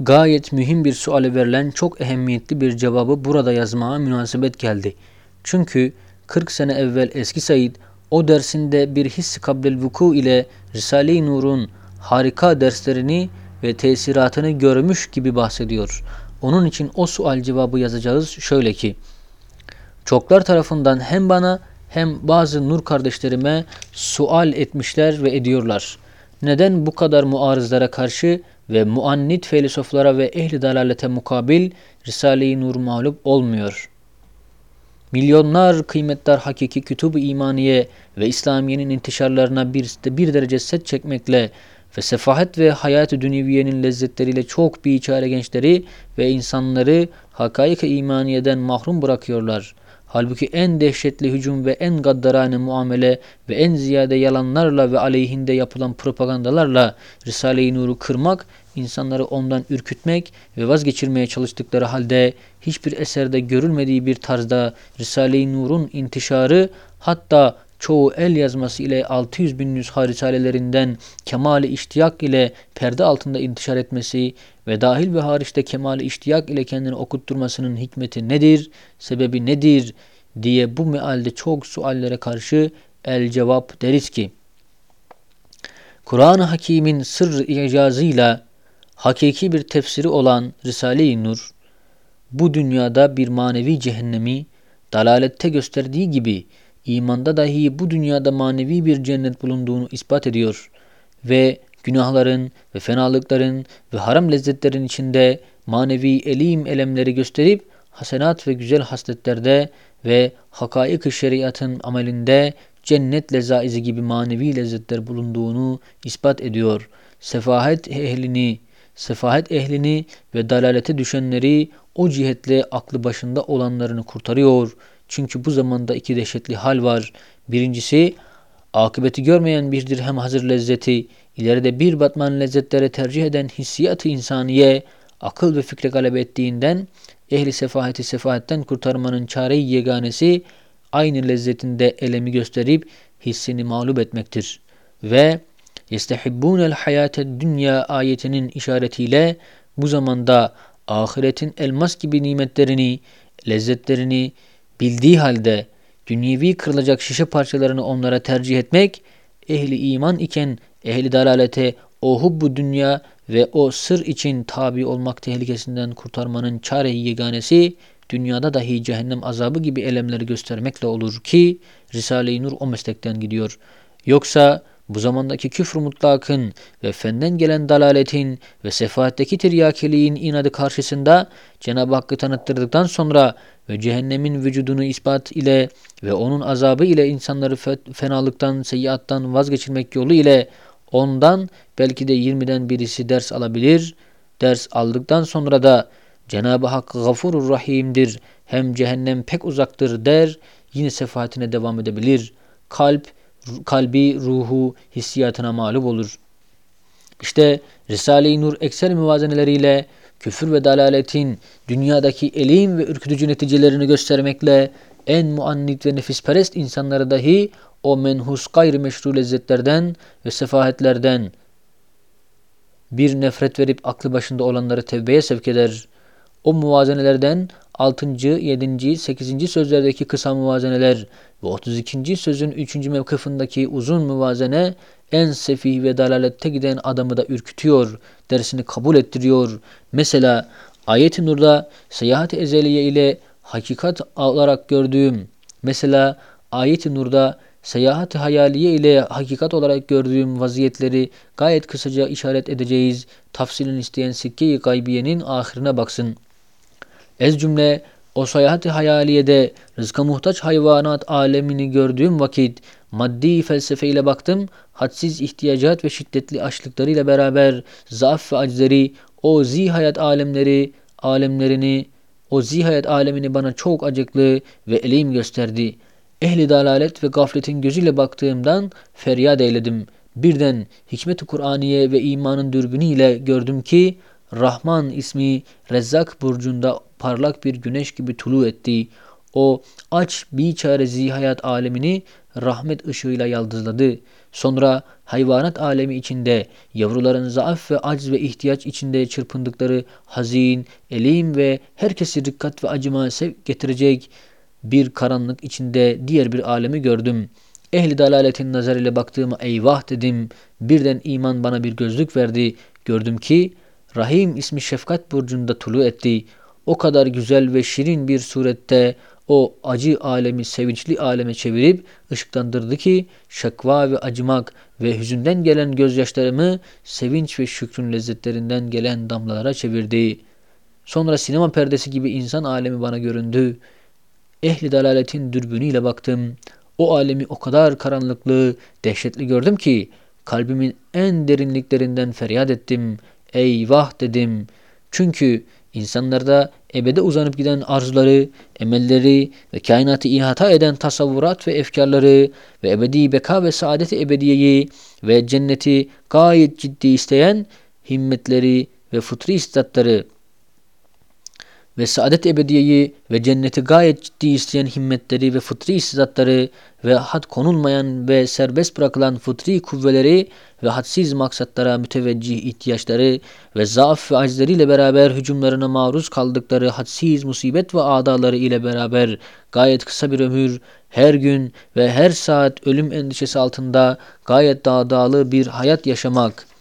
Gayet mühim bir suale verilen çok ehemmiyetli bir cevabı burada yazmaya münasebet geldi. Çünkü 40 sene evvel Eski Said o dersinde bir hissi kablel vuku ile Risale-i Nur'un harika derslerini ve tesiratını görmüş gibi bahsediyor. Onun için o sual cevabı yazacağız şöyle ki Çoklar tarafından hem bana hem bazı nur kardeşlerime sual etmişler ve ediyorlar. Neden bu kadar muarızlara karşı ve muannit filozoflara ve ehli dalalete mukabil Risale-i Nur mağlup olmuyor? Milyonlar kıymetler hakiki kütub-ı imaniye ve İslamiye'nin intişarlarına bir, bir derece set çekmekle ve sefahet ve hayat-ı dünyeviyenin lezzetleriyle çok biçare gençleri ve insanları hakaik-i imaniyeden mahrum bırakıyorlar. Halbuki en dehşetli hücum ve en gaddarane muamele ve en ziyade yalanlarla ve aleyhinde yapılan propagandalarla Risale-i Nur'u kırmak, insanları ondan ürkütmek ve vazgeçirmeye çalıştıkları halde hiçbir eserde görülmediği bir tarzda Risale-i Nur'un intişarı hatta çoğu el yazması ile 600 bin nüsha risalelerinden kemali iştiyak ile perde altında intişar etmesi ve dahil ve hariçte kemali iştiyak ile kendini okutturmasının hikmeti nedir, sebebi nedir diye bu mealde çok suallere karşı el cevap deriz ki Kur'an-ı Hakim'in sırrı icazıyla hakiki bir tefsiri olan Risale-i Nur bu dünyada bir manevi cehennemi dalalette gösterdiği gibi imanda dahi bu dünyada manevi bir cennet bulunduğunu ispat ediyor ve günahların ve fenalıkların ve haram lezzetlerin içinde manevi elim elemleri gösterip hasenat ve güzel hasletlerde ve hakaik-ı şeriatın amelinde cennet lezaizi gibi manevi lezzetler bulunduğunu ispat ediyor. Sefahet ehlini, sefahet ehlini ve dalalete düşenleri o cihetle aklı başında olanlarını kurtarıyor. Çünkü bu zamanda iki dehşetli hal var. Birincisi akıbeti görmeyen bir dirhem hazır lezzeti, ileride bir batman lezzetlere tercih eden hissiyatı insaniye, akıl ve fikre galebe ettiğinden ehli sefaheti sefahetten kurtarmanın çare-i yeganesi aynı lezzetinde elemi gösterip hissini mağlup etmektir. Ve yestehibbûnel hayâted dünya ayetinin işaretiyle bu zamanda ahiretin elmas gibi nimetlerini, lezzetlerini bildiği halde dünyevi kırılacak şişe parçalarını onlara tercih etmek, ehli iman iken ehli dalalete o hubbu dünya ve o sır için tabi olmak tehlikesinden kurtarmanın çare-i yeganesi dünyada dahi cehennem azabı gibi elemleri göstermekle olur ki Risale-i Nur o meslekten gidiyor. Yoksa bu zamandaki küfr mutlakın ve fenden gelen dalaletin ve sefahatteki tiryakiliğin inadı karşısında Cenab-ı Hakk'ı tanıttırdıktan sonra ve cehennemin vücudunu ispat ile ve onun azabı ile insanları fenalıktan, seyyiattan vazgeçirmek yolu ile ondan belki de 20'den birisi ders alabilir. Ders aldıktan sonra da Cenab-ı Hak gafurur rahimdir. Hem cehennem pek uzaktır der. Yine sefahatine devam edebilir. Kalp, kalbi, ruhu, hissiyatına mağlup olur. İşte Risale-i Nur ekser müvazeneleriyle küfür ve dalaletin dünyadaki elim ve ürkütücü neticelerini göstermekle en muannit ve nefisperest insanları dahi o menhus gayrimeşru lezzetlerden ve sefahetlerden bir nefret verip aklı başında olanları tevbeye sevk eder. O muvazenelerden 6. 7. 8. sözlerdeki kısa muvazeneler ve 32. sözün 3. mevkıfındaki uzun muvazene en sefih ve dalalette giden adamı da ürkütüyor, dersini kabul ettiriyor. Mesela ayet-i nurda seyahat-i ezeliye ile hakikat olarak gördüğüm, mesela ayet-i nurda seyahat hayaliye ile hakikat olarak gördüğüm vaziyetleri gayet kısaca işaret edeceğiz. Tafsilini isteyen sikke-i gaybiyenin ahirine baksın. Ez cümle o seyahat hayaliyede rızka muhtaç hayvanat alemini gördüğüm vakit maddi felsefeyle baktım. Hadsiz ihtiyacat ve şiddetli açlıklarıyla beraber zaaf ve acizleri o zihayat alemleri alemlerini o zihayat alemini bana çok acıklı ve elim gösterdi. Ehli dalalet ve gafletin gözüyle baktığımdan feryat eyledim. Birden hikmet-i Kur'aniye ve imanın dürbünüyle gördüm ki Rahman ismi Rezzak burcunda parlak bir güneş gibi tulu etti. O aç biçare zihayat alemini rahmet ışığıyla yaldızladı. Sonra hayvanat alemi içinde yavruların zaaf ve acz ve ihtiyaç içinde çırpındıkları hazin, elim ve herkesi dikkat ve acıma getirecek bir karanlık içinde diğer bir alemi gördüm. Ehli dalaletin nazarıyla baktığıma eyvah dedim. Birden iman bana bir gözlük verdi. Gördüm ki Rahim ismi şefkat burcunda tulu etti. O kadar güzel ve şirin bir surette o acı alemi sevinçli aleme çevirip ışıklandırdı ki şakva ve acımak ve hüzünden gelen gözyaşlarımı sevinç ve şükrün lezzetlerinden gelen damlalara çevirdi. Sonra sinema perdesi gibi insan alemi bana göründü. Ehli dalaletin dürbünüyle baktım. O alemi o kadar karanlıklı, dehşetli gördüm ki kalbimin en derinliklerinden feryat ettim. Eyvah dedim. Çünkü insanlarda ebede uzanıp giden arzuları, emelleri ve kainatı ihata eden tasavvurat ve efkarları ve ebedi beka ve saadeti ebediyeyi ve cenneti gayet ciddi isteyen himmetleri ve fıtri istatları ve saadet ebediyeyi ve cenneti gayet ciddi isteyen himmetleri ve fıtri istidatları ve had konulmayan ve serbest bırakılan fıtri kuvveleri ve hadsiz maksatlara müteveccih ihtiyaçları ve zaaf ve acizleriyle beraber hücumlarına maruz kaldıkları hadsiz musibet ve adaları ile beraber gayet kısa bir ömür, her gün ve her saat ölüm endişesi altında gayet dağdağlı bir hayat yaşamak.''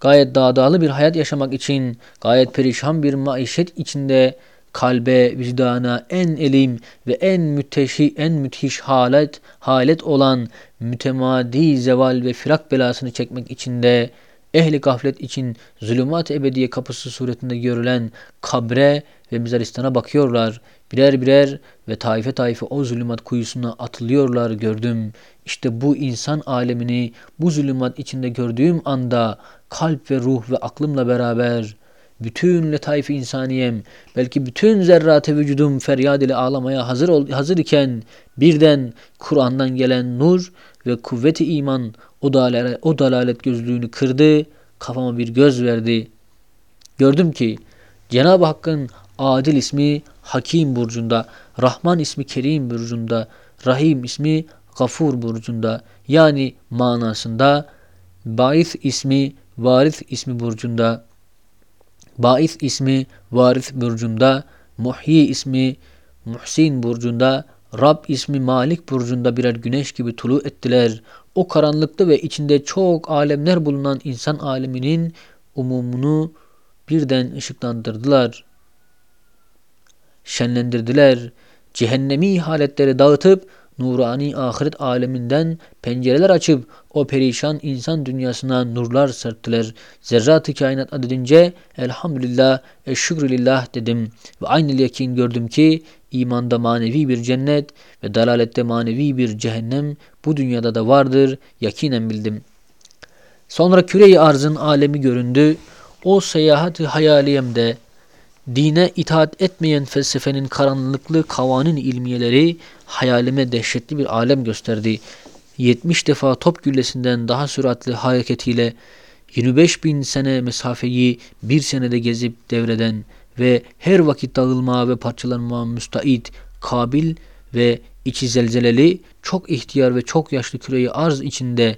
Gayet dağdağlı bir hayat yaşamak için gayet perişan bir maişet içinde kalbe, vicdana en elim ve en müteşi, en müthiş halet, halet olan mütemadi zeval ve firak belasını çekmek içinde ehli gaflet için zulümat ebediye kapısı suretinde görülen kabre ve mizaristana bakıyorlar. Birer birer ve taife taife o zulümat kuyusuna atılıyorlar gördüm. İşte bu insan alemini bu zulümat içinde gördüğüm anda kalp ve ruh ve aklımla beraber bütün letaif insaniyem belki bütün zerrat vücudum feryad ile ağlamaya hazır ol, hazır iken birden Kur'an'dan gelen nur ve kuvveti iman o dalalet, o dalalet gözlüğünü kırdı, kafama bir göz verdi. Gördüm ki Cenab-ı Hakk'ın Adil ismi Hakim burcunda, Rahman ismi Kerim burcunda, Rahim ismi Gafur burcunda yani manasında Ba'ith ismi Varis ismi burcunda, Ba'is ismi Varis burcunda, Muhyi ismi Muhsin burcunda, Rab ismi Malik burcunda birer güneş gibi tulu ettiler. O karanlıkta ve içinde çok alemler bulunan insan aleminin umumunu birden ışıklandırdılar. Şenlendirdiler. Cehennemi haletleri dağıtıp nurani ahiret aleminden pencereler açıp o perişan insan dünyasına nurlar serttiler. Zerrat-ı kainat adedince elhamdülillah, eşşükrülillah dedim. Ve aynı yakin gördüm ki imanda manevi bir cennet ve dalalette manevi bir cehennem bu dünyada da vardır. Yakinen bildim. Sonra küre-i arzın alemi göründü. O seyahat-ı hayaliyemde dine itaat etmeyen felsefenin karanlıklı kavanin ilmiyeleri hayalime dehşetli bir alem gösterdi. 70 defa top güllesinden daha süratli hareketiyle 25 bin sene mesafeyi bir senede gezip devreden ve her vakit dağılma ve parçalanma müstait, kabil ve içi zelzeleli, çok ihtiyar ve çok yaşlı küreyi arz içinde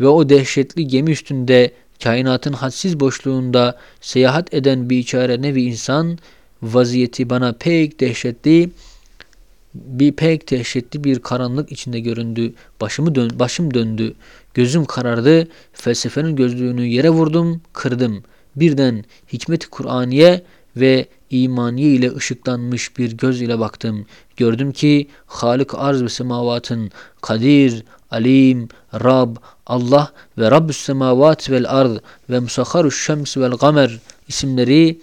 ve o dehşetli gemi üstünde kainatın hadsiz boşluğunda seyahat eden bir içare nevi insan vaziyeti bana pek dehşetli bir pek dehşetli bir karanlık içinde göründü. Başımı dön başım döndü. Gözüm karardı. Felsefenin gözlüğünü yere vurdum, kırdım. Birden hikmet-i Kur'aniye ve imaniye ile ışıklanmış bir göz ile baktım. Gördüm ki Halik arz ve semavatın Kadir, Alim, Rab, Allah ve Rabbü's semavat vel ard ve musakharuş şems vel gamer isimleri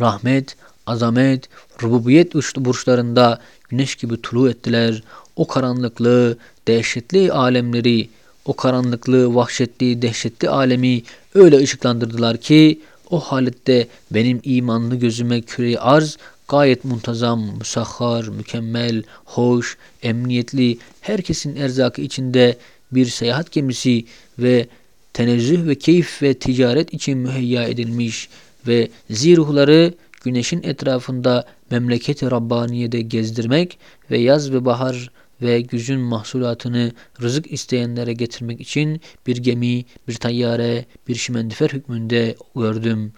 rahmet, azamet, rububiyet burçlarında güneş gibi tulu ettiler. O karanlıklı, dehşetli alemleri, o karanlıklı, vahşetli, dehşetli alemi öyle ışıklandırdılar ki o halette benim imanlı gözüme küreyi arz gayet muntazam, musahhar, mükemmel, hoş, emniyetli, herkesin erzakı içinde bir seyahat gemisi ve tenezzüh ve keyif ve ticaret için müheyya edilmiş ve ziruhları güneşin etrafında memleketi Rabbaniye'de gezdirmek ve yaz ve bahar ve güzün mahsulatını rızık isteyenlere getirmek için bir gemi, bir tayyare, bir şimendifer hükmünde gördüm.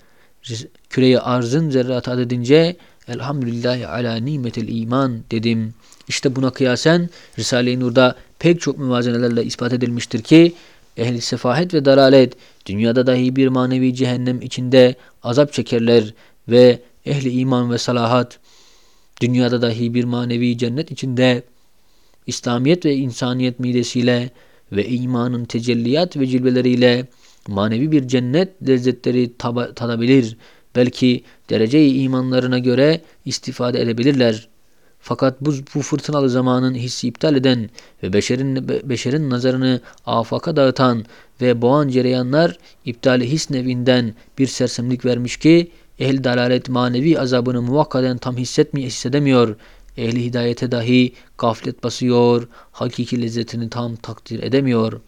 Küreye arzın zerratı adedince elhamdülillahi ala nimetil iman dedim. İşte buna kıyasen Risale-i Nur'da pek çok müvazenelerle ispat edilmiştir ki ehli sefahet ve dalalet dünyada dahi bir manevi cehennem içinde azap çekerler ve ehli iman ve salahat dünyada dahi bir manevi cennet içinde İslamiyet ve insaniyet midesiyle ve imanın tecelliyat ve cilveleriyle manevi bir cennet lezzetleri tadabilir. Belki derece-i imanlarına göre istifade edebilirler. Fakat bu, bu fırtınalı zamanın hissi iptal eden ve beşerin, beşerin nazarını afaka dağıtan ve boğan cereyanlar iptali his nevinden bir sersemlik vermiş ki ehl dalalet manevi azabını muvakkaden tam hissetmiyor, hissedemiyor. Ehli hidayete dahi gaflet basıyor, hakiki lezzetini tam takdir edemiyor.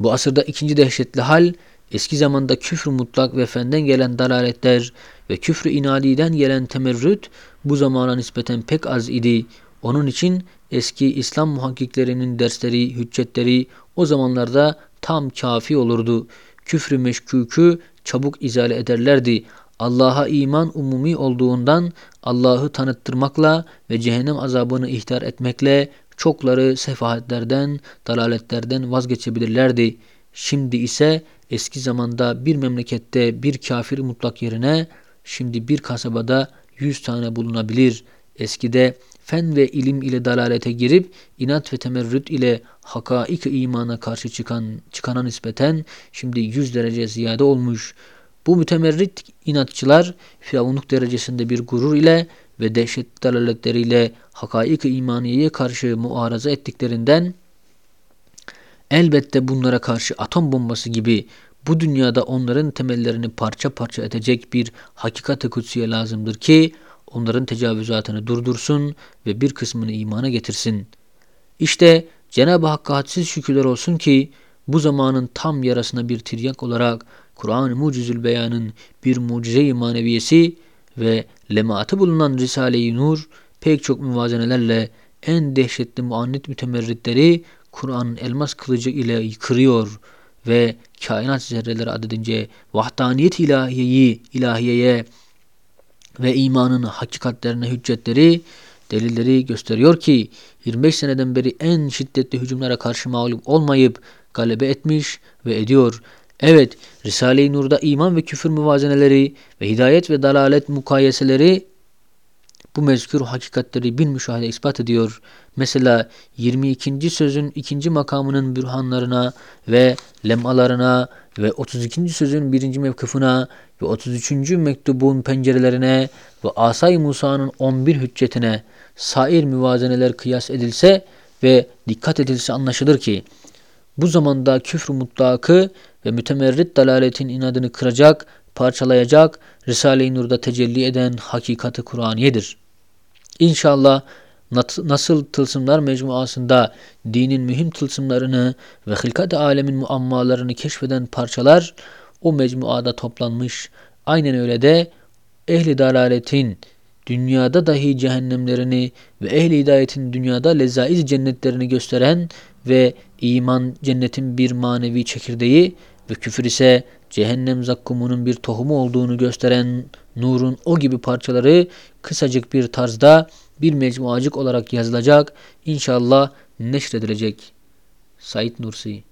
Bu asırda ikinci dehşetli hal, eski zamanda küfrü mutlak ve fenden gelen dalaletler ve küfrü inadiden gelen temerrüt bu zamana nispeten pek az idi. Onun için eski İslam muhakkiklerinin dersleri, hüccetleri o zamanlarda tam kafi olurdu. Küfrü meşkükü çabuk izale ederlerdi. Allah'a iman umumi olduğundan Allah'ı tanıttırmakla ve cehennem azabını ihtar etmekle çokları sefahetlerden, dalaletlerden vazgeçebilirlerdi. Şimdi ise eski zamanda bir memlekette bir kafir mutlak yerine şimdi bir kasabada yüz tane bulunabilir. Eskide fen ve ilim ile dalalete girip inat ve temerrüt ile hakaik imana karşı çıkan çıkana nispeten şimdi yüz derece ziyade olmuş. Bu mütemerrit inatçılar firavunluk derecesinde bir gurur ile ve dehşet dalaletleriyle hakaik-i imaniyeye karşı muaraza ettiklerinden elbette bunlara karşı atom bombası gibi bu dünyada onların temellerini parça parça edecek bir hakikat-ı kutsiye lazımdır ki onların tecavüzatını durdursun ve bir kısmını imana getirsin. İşte Cenab-ı Hakk'a hadsiz şükürler olsun ki bu zamanın tam yarasına bir tiryak olarak Kur'an-ı Mucizül Beyan'ın bir mucize-i maneviyesi ve lemaatı bulunan Risale-i Nur pek çok müvazenelerle en dehşetli muannit mütemerritleri Kur'an'ın elmas kılıcı ile kırıyor ve kainat zerreleri adedince vahdaniyet ilahiyeyi, ilahiyeye ve imanın hakikatlerine hüccetleri, delilleri gösteriyor ki 25 seneden beri en şiddetli hücumlara karşı mağlup olmayıp galebe etmiş ve ediyor. Evet, Risale-i Nur'da iman ve küfür müvazeneleri ve hidayet ve dalalet mukayeseleri bu mezkür hakikatleri bin müşahede ispat ediyor. Mesela 22. sözün ikinci makamının bürhanlarına ve lemalarına ve 32. sözün birinci mevkıfına ve 33. mektubun pencerelerine ve Asay Musa'nın 11 hüccetine sair müvazeneler kıyas edilse ve dikkat edilse anlaşılır ki bu zamanda küfr mutlakı ve mütemerrit dalaletin inadını kıracak, parçalayacak, Risale-i Nur'da tecelli eden hakikati Kur'aniyedir. İnşallah nasıl tılsımlar mecmuasında dinin mühim tılsımlarını ve hilkat alemin muammalarını keşfeden parçalar o mecmuada toplanmış. Aynen öyle de ehli dalaletin dünyada dahi cehennemlerini ve ehli hidayetin dünyada lezaiz cennetlerini gösteren ve iman cennetin bir manevi çekirdeği ve küfür ise cehennem zakkumunun bir tohumu olduğunu gösteren nurun o gibi parçaları kısacık bir tarzda bir mecmuacık olarak yazılacak, inşallah neşredilecek. Said Nursi